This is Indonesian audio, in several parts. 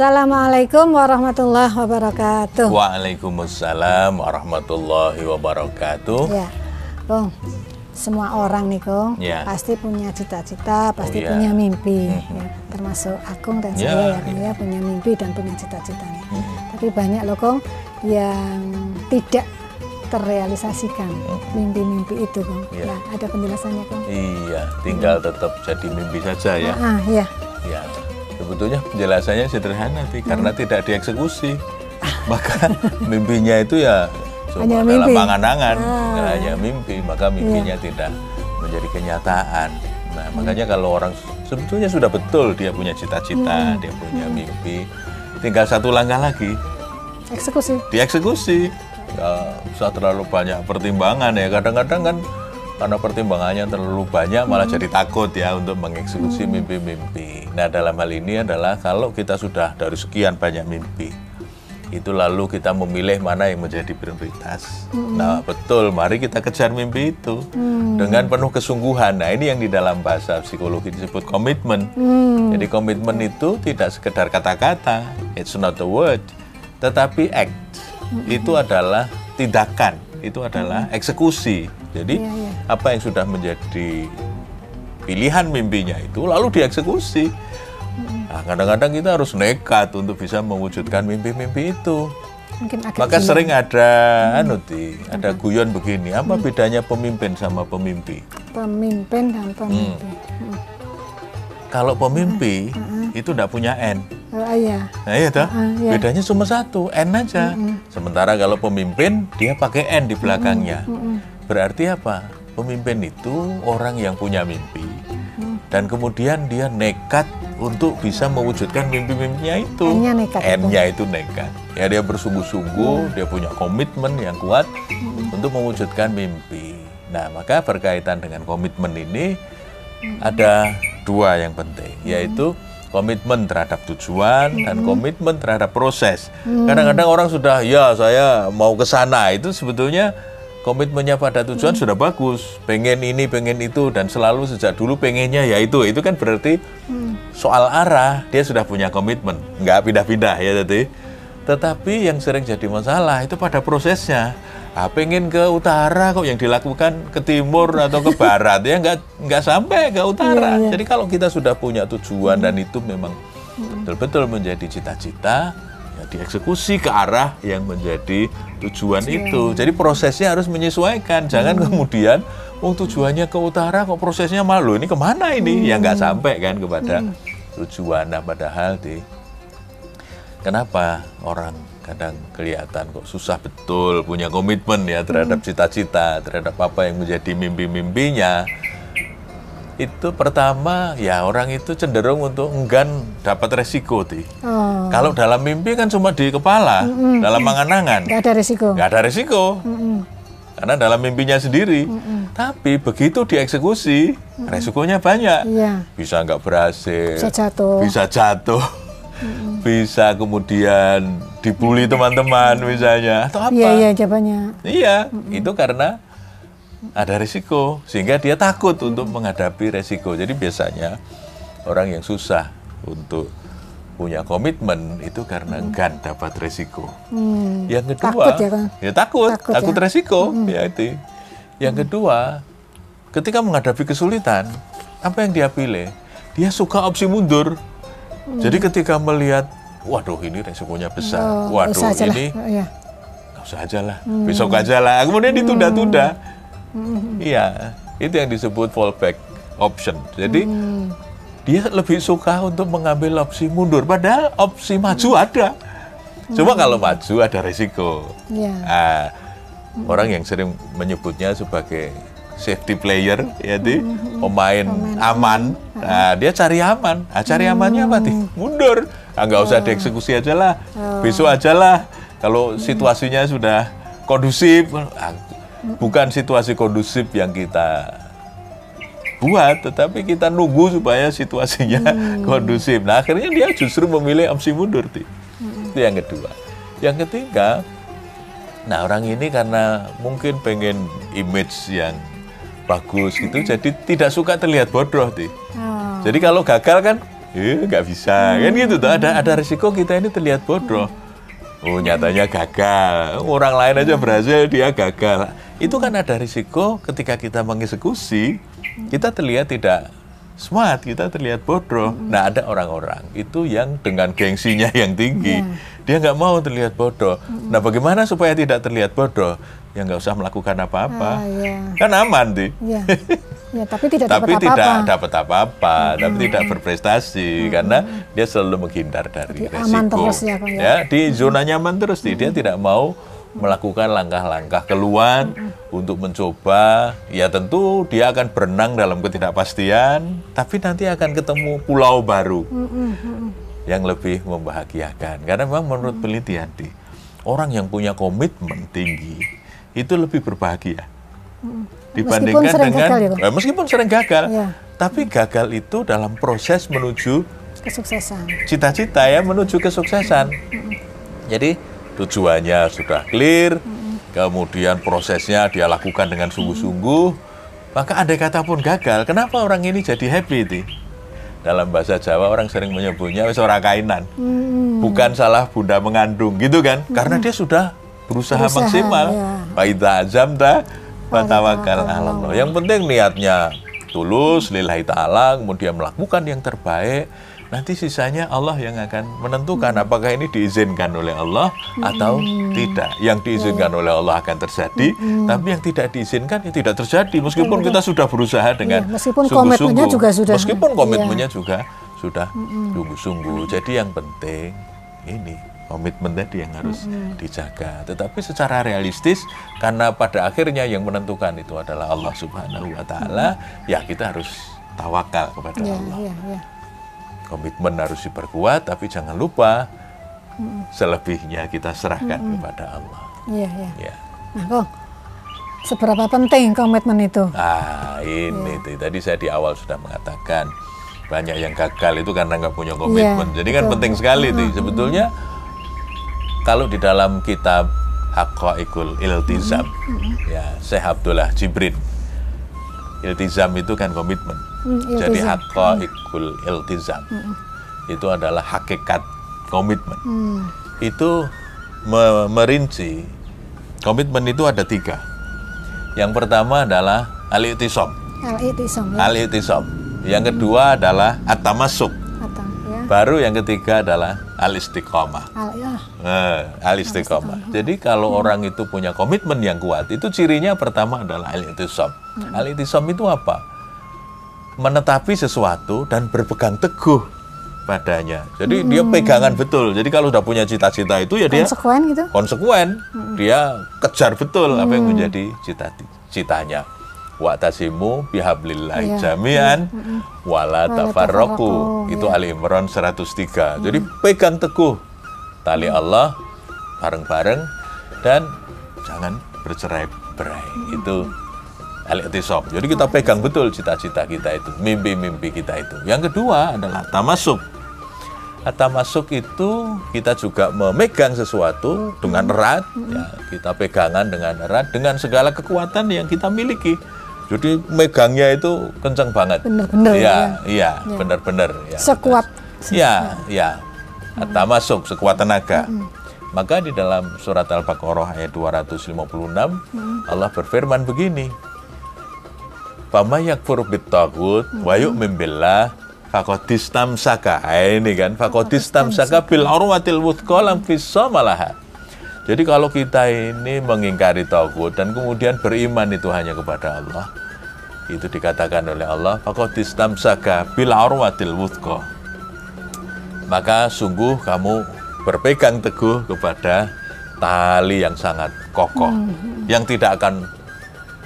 Assalamualaikum warahmatullahi wabarakatuh. Waalaikumsalam warahmatullahi wabarakatuh. Ya, Kong. Semua orang nih, Kong, Ya. pasti punya cita-cita, pasti iya. punya mimpi. Mhm. Ya, termasuk Akung dan Ya, saya ya, iya. ya, punya mimpi dan punya cita-cita nih. Mhm. Tapi banyak loh, Kong, yang tidak terrealisasikan mimpi-mimpi itu, Kong. Ya. Ya, ada penjelasannya, Kong. Iya, tinggal tetap jadi mimpi saja ya. Ah, ya. Ya, sebetulnya penjelasannya sederhana sih, karena tidak dieksekusi. Maka mimpinya itu ya cuma Hanya dalam mimpi. angan-angan, Ah. hanya mimpi, maka mimpinya tidak menjadi kenyataan. Nah, makanya kalau orang sebetulnya sudah betul dia punya cita-cita, dia punya mimpi, tinggal satu langkah lagi, Eksekusi. dieksekusi. Nggak usah terlalu banyak pertimbangan ya. Kadang-kadang kan karena pertimbangannya terlalu banyak malah jadi takut ya untuk mengeksekusi mimpi-mimpi. Nah dalam hal ini adalah kalau kita sudah dari sekian banyak mimpi, itu lalu kita memilih mana yang menjadi prioritas. Nah betul, mari kita kejar mimpi itu dengan penuh kesungguhan. Nah ini yang di dalam bahasa psikologi disebut komitmen. Hmm. Jadi komitmen itu tidak sekedar kata-kata, it's not a word, tetapi act. Itu adalah tindakan, itu adalah eksekusi. Jadi Iya, iya. apa yang sudah menjadi pilihan mimpinya itu lalu dieksekusi. Nah, kadang-kadang kita harus nekat untuk bisa mewujudkan mimpi-mimpi itu. Mungkin Maka sering ada anu Ti, ada guyon begini, apa bedanya pemimpin sama pemimpi? pemimpin dan pemimpi. Hmm. Kalau pemimpi itu tidak punya N. Oh, iya. Nah iya toh, Ah, iya. bedanya cuma satu, N aja. Sementara kalau pemimpin dia pakai N di belakangnya. Berarti apa? Pemimpin itu orang yang punya mimpi dan kemudian dia nekat untuk bisa mewujudkan mimpi-mimpinya itu. N-nya nekat. N-nya itu nekat. Ya dia bersungguh-sungguh, dia punya komitmen yang kuat untuk mewujudkan mimpi. Nah, maka berkaitan dengan komitmen ini ada dua yang penting, yaitu komitmen terhadap tujuan dan komitmen terhadap proses. Kadang-kadang orang sudah, ya saya mau ke sana, itu sebetulnya komitmennya pada tujuan sudah bagus, pengen ini, pengen itu, dan selalu sejak dulu pengennya ya itu. Itu kan berarti soal arah dia sudah punya komitmen, nggak pindah-pindah ya tadi. Tetapi yang sering jadi masalah itu pada prosesnya. Ah, pengen ke utara kok yang dilakukan ke timur atau ke barat ya nggak nggak sampai ke utara. Jadi kalau kita sudah punya tujuan dan itu memang betul-betul menjadi cita-cita, ya dieksekusi ke arah yang menjadi tujuan itu. Jadi prosesnya harus menyesuaikan. Jangan kemudian, oh tujuannya ke utara kok prosesnya malu ini ke mana ini? Ya nggak sampai kan kepada tujuan. Nah padahal di Kenapa orang kadang kelihatan kok susah betul punya komitmen ya terhadap cita-cita, terhadap apa yang menjadi mimpi-mimpinya. Itu pertama ya orang itu cenderung untuk enggan dapat resiko ti. Oh, Kalau dalam mimpi kan cuma di kepala, dalam angan-angan, nggak ada risiko. nggak ada resiko. Karena dalam mimpinya sendiri. Tapi begitu dieksekusi, resikonya banyak. Iya. Bisa nggak berhasil, Bisa jatuh. bisa jatuh, bisa kemudian dibully teman-teman misalnya, atau apa? Iya, iya jawabannya. Iya, itu karena ada risiko sehingga dia takut untuk menghadapi resiko. Jadi biasanya orang yang susah untuk punya komitmen itu karena enggan dapat resiko. Hmm. Yang kedua, Takut ya, Kang? ya takut, Takut takut, ya? resiko, ya itu. Yang kedua, ketika menghadapi kesulitan, apa yang dia pilih? Dia suka opsi mundur. Jadi ketika melihat, waduh ini resikonya besar, Oh, waduh lah. ini Oh, Iya. nggak usah aja lah, besok aja lah. Kemudian ditunda-tunda. Iya, itu yang disebut fallback option. Jadi dia lebih suka untuk mengambil opsi mundur, padahal opsi maju ada. Cuma kalau maju ada risiko. Iya. Ah, orang yang sering menyebutnya sebagai safety player, ya di pemain aman. Nah, dia cari aman. Ah, cari amannya apa sih? Mundur. Ah, nggak usah dieksekusi aja lah. Besok aja lah. Kalau situasinya sudah kondusif, ah, bukan situasi kondusif yang kita buat, tetapi kita nunggu supaya situasinya kondusif. Nah, akhirnya dia justru memilih opsi mundur, Ti. Itu yang kedua. Yang ketiga, nah orang ini karena mungkin pengen image yang bagus gitu, jadi tidak suka terlihat bodoh, Ti. Oh. Jadi kalau gagal kan eh nggak bisa kan gitu tuh ada ada risiko kita ini terlihat bodoh oh nyatanya gagal. Orang lain aja berhasil dia gagal. Itu kan ada risiko ketika kita mengeksekusi kita terlihat tidak smart kita terlihat bodoh. Nah ada orang-orang itu yang dengan gengsinya yang tinggi dia nggak mau terlihat bodoh. Nah bagaimana supaya tidak terlihat bodoh? Ya nggak usah melakukan apa-apa. Ah, iya. kan aman di. Ya. ya, tapi tidak tapi dapat tidak apa-apa. dapat apa-apa, tapi tidak berprestasi karena dia selalu menghindar dari Jadi aman resiko. terus ya, Pak, ya? di zona nyaman terus nih. Dia tidak mau melakukan langkah-langkah keluar untuk mencoba. Ya tentu dia akan berenang dalam ketidakpastian, tapi nanti akan ketemu pulau baru yang lebih membahagiakan. Karena memang menurut penelitian di orang yang punya komitmen tinggi itu lebih berbahagia dibandingkan Meskipun dengan gagal ya? Eh, meskipun sering gagal, Iya. tapi gagal itu dalam proses menuju Kesuksesan. cita-cita ya, menuju kesuksesan. Jadi tujuannya sudah clear, kemudian prosesnya dia lakukan dengan sungguh-sungguh, maka andai kata pun gagal, kenapa orang ini jadi happy itu? Dalam bahasa Jawa orang sering menyebutnya wis ora kainan. Hmm. Bukan salah bunda mengandung gitu kan? Karena dia sudah berusaha, Berusaha, maksimal. ya. Faida azamta fatawakal Fatawakal ala Allah. Yang penting niatnya tulus lillahi taala, kemudian melakukan yang terbaik. Nanti sisanya Allah yang akan menentukan Hmm. apakah ini diizinkan oleh Allah atau tidak. Yang diizinkan oleh Allah akan terjadi, Hmm. tapi yang tidak diizinkan ya tidak terjadi. Meskipun kita sudah berusaha dengan Iya, meskipun komitmennya juga sudah- Meskipun iya. komitmennya juga sudah sungguh-sungguh. Jadi yang penting ini komitmen tadi yang harus dijaga. Tetapi secara realistis karena pada akhirnya yang menentukan itu adalah Allah Subhanahu wa taala, ya kita harus tawakal kepada Ya, Allah. ya, ya. Komitmen harus diperkuat tapi jangan lupa selebihnya kita serahkan kepada Allah. Iya, iya. Ya. Nah, Kong, seberapa penting komitmen itu? Ah, ini tuh. Tadi saya di awal sudah mengatakan banyak yang gagal itu karena nggak punya komitmen. Iya, Jadi kan betul. penting sekali tuh. Sebetulnya kalau di dalam kitab Haqqaiqul Iltizam, ya Syekh Abdullah Jibrin, iltizam itu kan komitmen. Hmm, Jadi iltizam. Haqqaiqul Iltizam itu adalah hakikat komitmen. Hmm, Itu me- merinci komitmen itu ada tiga. Yang pertama adalah al-i'tisam. Al-itisam ya. Al-i'tisam. Yang kedua adalah at-tamassuk. Baru yang ketiga adalah al-istiqomah. Al, ya. Eh, al-istiqomah. Jadi kalau orang itu punya komitmen yang kuat, itu cirinya pertama adalah al-i'tisam. Al-i'tisam itu apa? Menetapi sesuatu dan berpegang teguh padanya. Jadi dia pegangan betul. Jadi kalau sudah punya cita-cita itu ya dia Konsekuen gitu? konsekuen. Dia kejar betul apa yang menjadi cita-citanya. Wa tasimu bihablillahi Iya. jami'an wala Wala tafarraqu. tafarraqu, Itu iya. Ali Imran 103. Jadi pegang teguh tali Allah bareng-bareng dan jangan bercerai-berai. Itu al-i'tisam. Jadi kita pegang betul cita-cita kita itu, mimpi-mimpi kita itu. Yang kedua adalah tamasuk. Tamasuk itu kita juga memegang sesuatu dengan erat, ya, kita pegangan dengan erat dengan segala kekuatan yang kita miliki. Jadi megangnya itu kencang banget. Bener-bener Iya, ya. iya, benar-benar ya. Sekuat. Ya, ya. Tamasuk sekuat tenaga. Maka di dalam surat Al-Baqarah ayat 256 Allah berfirman begini. Fama yakfur bitagut wa yu'min billah faqadis tamsaka. Ah, Ini kan faqadis tamsaka bil urwatil wuthqa lam fissamalaha. Jadi kalau kita ini mengingkari tagut dan kemudian beriman itu hanya kepada Allah, itu dikatakan oleh Allah faqadis tamsaka bil urwatil wuthqa maka sungguh kamu berpegang teguh kepada tali yang sangat kokoh, yang tidak akan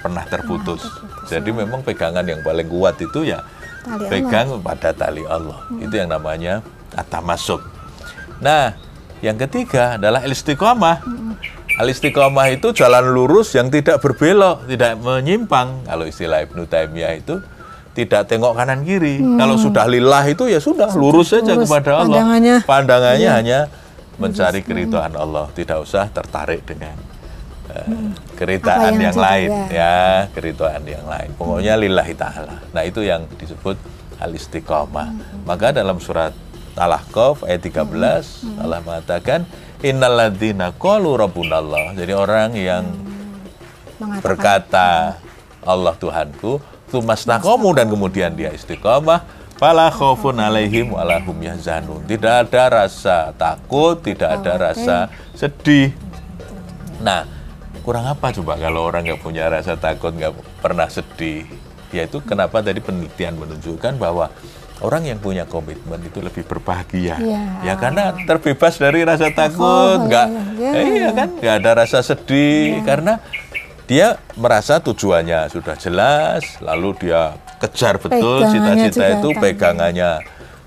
pernah terputus. Jadi memang pegangan yang paling kuat itu ya Tali pegang pada tali Allah. Itu yang namanya atamasuk. Nah, yang ketiga adalah istiqomah. Al-istiqomah itu jalan lurus yang tidak berbelok, tidak menyimpang. Kalau istilah Ibnu Taimiyah itu tidak tengok kanan kiri. Kalau sudah lillah itu ya sudah lurus saja kepada Allah. Pandangannya. Pandangannya hanya mencari keridhaan Allah, tidak usah tertarik dengan eh, keridhaan Apa yang yang, lain ya. ya, keridhaan yang lain. Pokoknya lillahi taala. Nah, itu yang disebut al istiqomah. Maka dalam surat Al-Ahqaf ayat 13 Allah mengatakan innalladzina qalu rabbunallah. Jadi orang yang Mengatakan berkata Allah Tuhanku, tsumastaqamu dan kemudian dia istiqomah, fala khaufun alaihim walahum yahzanun. Tidak ada rasa takut, tidak ada rasa sedih. Nah, kurang apa coba kalau orang nggak punya rasa takut, nggak pernah sedih? Yaitu kenapa tadi penelitian menunjukkan bahwa orang yang punya komitmen itu lebih berbahagia. Iya. Ya karena terbebas dari rasa takut, nggak, iya, eh, iya kan, nggak ada rasa sedih karena dia merasa tujuannya sudah jelas, lalu dia kejar betul cita-cita itu kan. pegangannya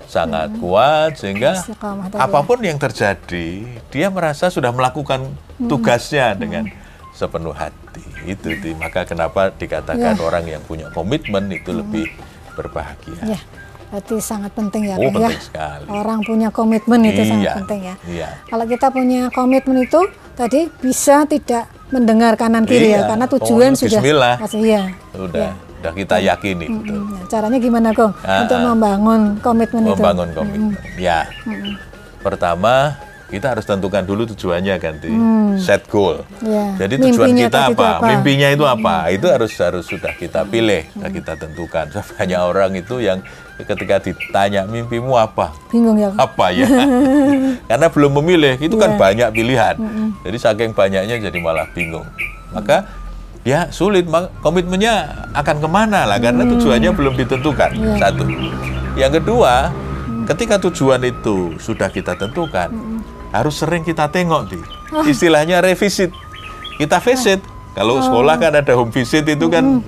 sangat kuat sehingga ya. apa pun yang terjadi dia merasa sudah melakukan Hmm. tugasnya dengan sepenuh hati itu Ti. maka kenapa dikatakan Ya. orang yang punya komitmen itu lebih berbahagia Ya, berarti sangat penting ya, Oh, ya. penting sekali. Orang punya komitmen itu sangat Iya, penting ya. iya. Kalau kita punya komitmen itu tadi bisa tidak mendengar kanan kiri Iya, ya, karena pokoknya tujuan sudah bismillah. pasti iya. sudah sudah kita yakini betul Nah, caranya gimana, Kong? Ah, Untuk ah. membangun komitmen itu. membangun komitmen. Ya, pertama kita harus tentukan dulu tujuannya kan, Ti. set goal. Ya, Jadi tujuan mimpinya kita apa? apa? Mimpinya itu apa? Itu harus harus sudah kita pilih, sudah kita tentukan. Banyak orang itu yang ketika ditanya mimpimu apa? Bingung ya. Apa ya? Karena belum memilih, itu kan Iya. banyak pilihan. Jadi saking banyaknya jadi malah bingung. Maka ya sulit, komitmennya akan ke mana lah? Karena Mm. tujuannya belum ditentukan. Iya. Satu. Yang kedua, ketika tujuan itu sudah kita tentukan, harus sering kita tengok, Di. Ah. Istilahnya revisit. Kita visit. Kalau sekolah kan ada home visit itu kan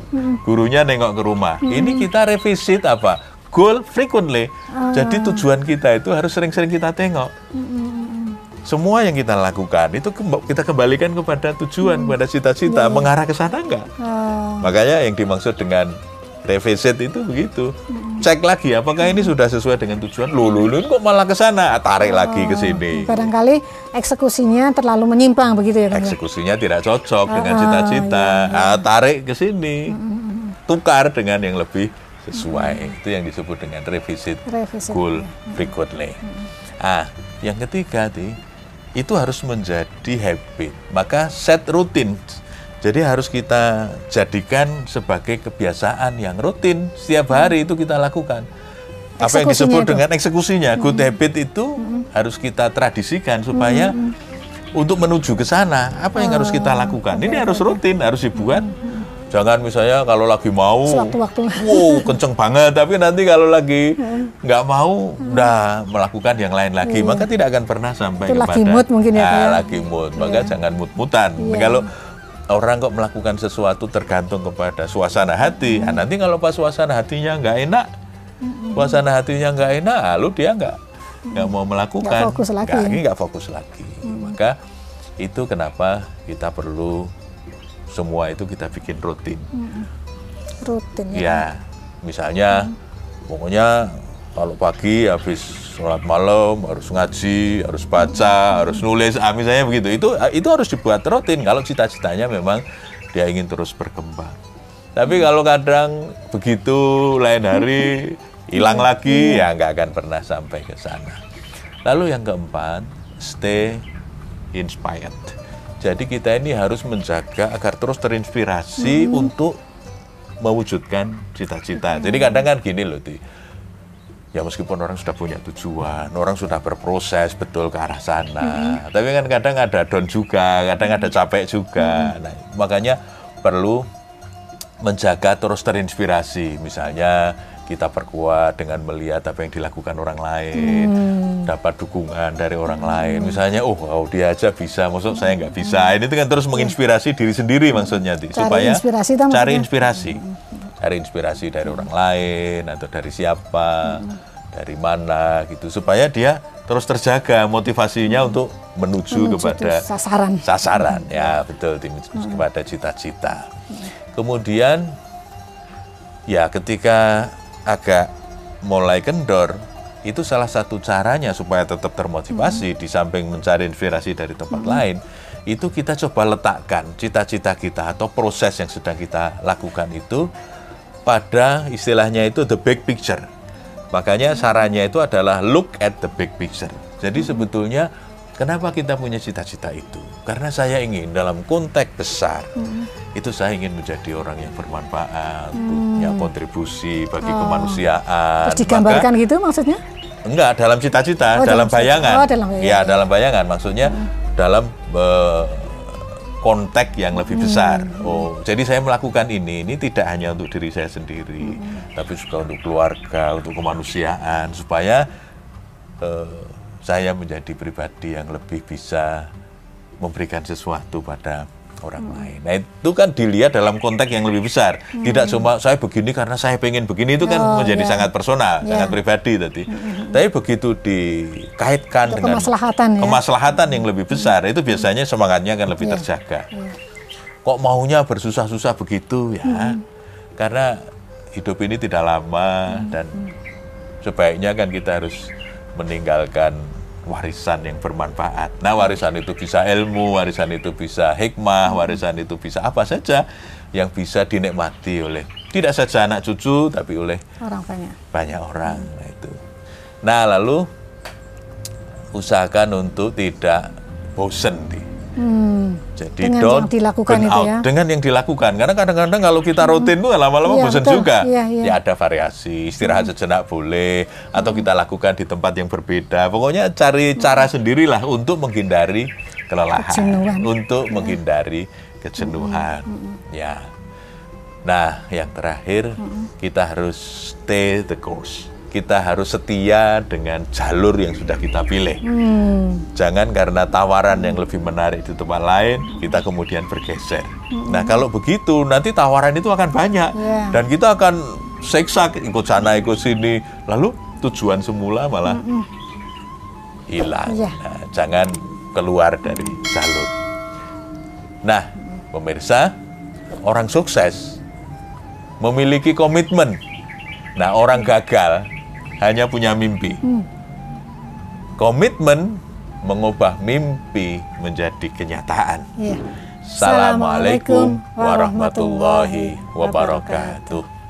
gurunya nengok ke rumah. Ini kita revisit apa? Goal frequently. Jadi tujuan kita itu harus sering-sering kita tengok. Semua yang kita lakukan itu kita kembalikan kepada tujuan, kepada cita-cita, mengarah ke sana enggak? Ah, Makanya yang dimaksud dengan revisit itu begitu. Cek lagi apakah ini sudah sesuai dengan tujuan. Loh, loh, kok malah ke sana? Ah, Tarik lagi ke sini. barangkali eksekusinya terlalu menyimpang begitu ya, ya? Eksekusinya tidak cocok dengan Ah, cita-cita. Ah, tarik ke sini. Tukar dengan yang lebih sesuai. Itu yang disebut dengan revisit, Revisit, goal frequently. Ah, yang ketiga, Ti, itu harus menjadi habit. Maka set rutin. Jadi harus kita jadikan sebagai kebiasaan yang rutin setiap hari itu kita lakukan. Apa yang disebut itu. dengan eksekusinya, good habit itu harus kita tradisikan supaya untuk menuju ke sana apa yang harus kita lakukan. Ini harus rutin, harus dibuat. Jangan misalnya kalau lagi mau, Sewaktu-waktu. wow kenceng banget, tapi nanti kalau lagi nggak mau, udah melakukan yang lain lagi, maka tidak akan pernah sampai Itu kepada lagi mood mungkin ya, Ah, ya? lagi mood. Maka jangan mood-mutan. Kalau orang kok melakukan sesuatu tergantung kepada suasana hati, ah, nanti kalau pas suasana hatinya nggak enak, suasana hatinya nggak enak, lalu dia nggak nggak mau melakukan, Nggak fokus lagi nggak, ya? fokus lagi. Maka itu kenapa kita perlu semua itu kita bikin rutin. Rutin ya. Ya, misalnya pokoknya kalau pagi habis sholat malam harus ngaji, harus baca, harus nulis, ah, misalnya begitu. Itu itu harus dibuat rutin kalau cita-citanya memang dia ingin terus berkembang. Tapi kalau kadang begitu lain hari hilang lagi, ya nggak akan pernah sampai ke sana. Lalu yang keempat, stay inspired. Jadi kita ini harus menjaga agar terus terinspirasi untuk mewujudkan cita-cita. Jadi kadang kan gini loh, Ti. Ya meskipun orang sudah punya tujuan, orang sudah berproses betul ke arah sana. Tapi kan kadang ada down juga, kadang ada capek juga. Nah, makanya perlu menjaga terus terinspirasi. Misalnya kita perkuat dengan melihat apa yang dilakukan orang lain, dapat dukungan dari orang lain. Misalnya, oh, oh, dia aja bisa, maksud saya nggak bisa. Ini kan terus menginspirasi diri sendiri maksudnya. Cari supaya inspirasi cari inspirasi, cari inspirasi dari orang lain atau dari siapa, dari mana gitu, supaya dia terus terjaga motivasinya untuk menuju, Menuju kepada sasaran. sasaran. Ya betul tim kepada cita-cita. Kemudian ya ketika agak mulai kendor itu salah satu caranya supaya tetap termotivasi di samping mencari inspirasi dari tempat lain itu kita coba letakkan cita-cita kita atau proses yang sedang kita lakukan itu pada istilahnya itu the big picture Makanya sarannya itu adalah look at the big picture. Jadi sebetulnya kenapa kita punya cita-cita itu? Karena saya ingin dalam konteks besar itu saya ingin menjadi orang yang bermanfaat, punya kontribusi bagi kemanusiaan. Terus digambarkan gitu maksudnya? Maka, enggak dalam cita-cita, Oh, dalam dalam bayangan. oh, dalam bayangan. Ya, dalam bayangan. Maksudnya dalam eh, konteks yang lebih besar. Oh, jadi saya melakukan ini ini tidak hanya untuk diri saya sendiri, tapi juga untuk keluarga, untuk kemanusiaan supaya eh, saya menjadi pribadi yang lebih bisa memberikan sesuatu pada orang lain. Nah itu kan dilihat dalam konteks yang lebih besar. Tidak cuma saya begini karena saya pengen begini itu kan Oh, menjadi ya. sangat personal, Ya. sangat pribadi tadi. Tapi begitu dikaitkan Untuk dengan kemaslahatan ya. kemaslahatan yang lebih besar itu biasanya semangatnya akan lebih Iya. terjaga. Kok maunya bersusah-susah begitu ya? Hmm. Karena hidup ini tidak lama Hmm. dan sebaiknya kan kita harus meninggalkan warisan yang bermanfaat. Nah, warisan itu bisa ilmu, warisan itu bisa hikmah, warisan itu bisa apa saja yang bisa dinikmati oleh tidak saja anak cucu tapi oleh Orang banyak. banyak orang. Nah, itu. Nah, lalu usahakan untuk tidak bosen nih. Hmm. Jadi Dengan don't yang dilakukan burn itu ya. Dengan yang dilakukan. Karena kadang-kadang kalau kita rutin tuh lama-lama Iya, bosan betul. juga. Iya, iya. Ya ada variasi, istirahat sejenak boleh atau kita lakukan di tempat yang berbeda. Pokoknya cari cara sendirilah untuk menghindari kelelahan, Kejenuhan. untuk menghindari kejenuhan. Ya. Nah, yang terakhir kita harus stay the course. Kita harus setia dengan jalur yang sudah kita pilih. Hmm. Jangan karena tawaran yang lebih menarik di tempat lain, kita kemudian bergeser. Nah, kalau begitu, nanti tawaran itu akan banyak. Iya. Dan kita akan seksa, ikut sana, ikut sini. Lalu tujuan semula malah hilang. Iya. Nah, jangan keluar dari jalur. Nah, pemirsa, orang sukses memiliki komitmen. Nah, orang gagal hanya punya mimpi. Komitmen mengubah mimpi menjadi kenyataan. Iya. Assalamualaikum warahmatullahi wabarakatuh.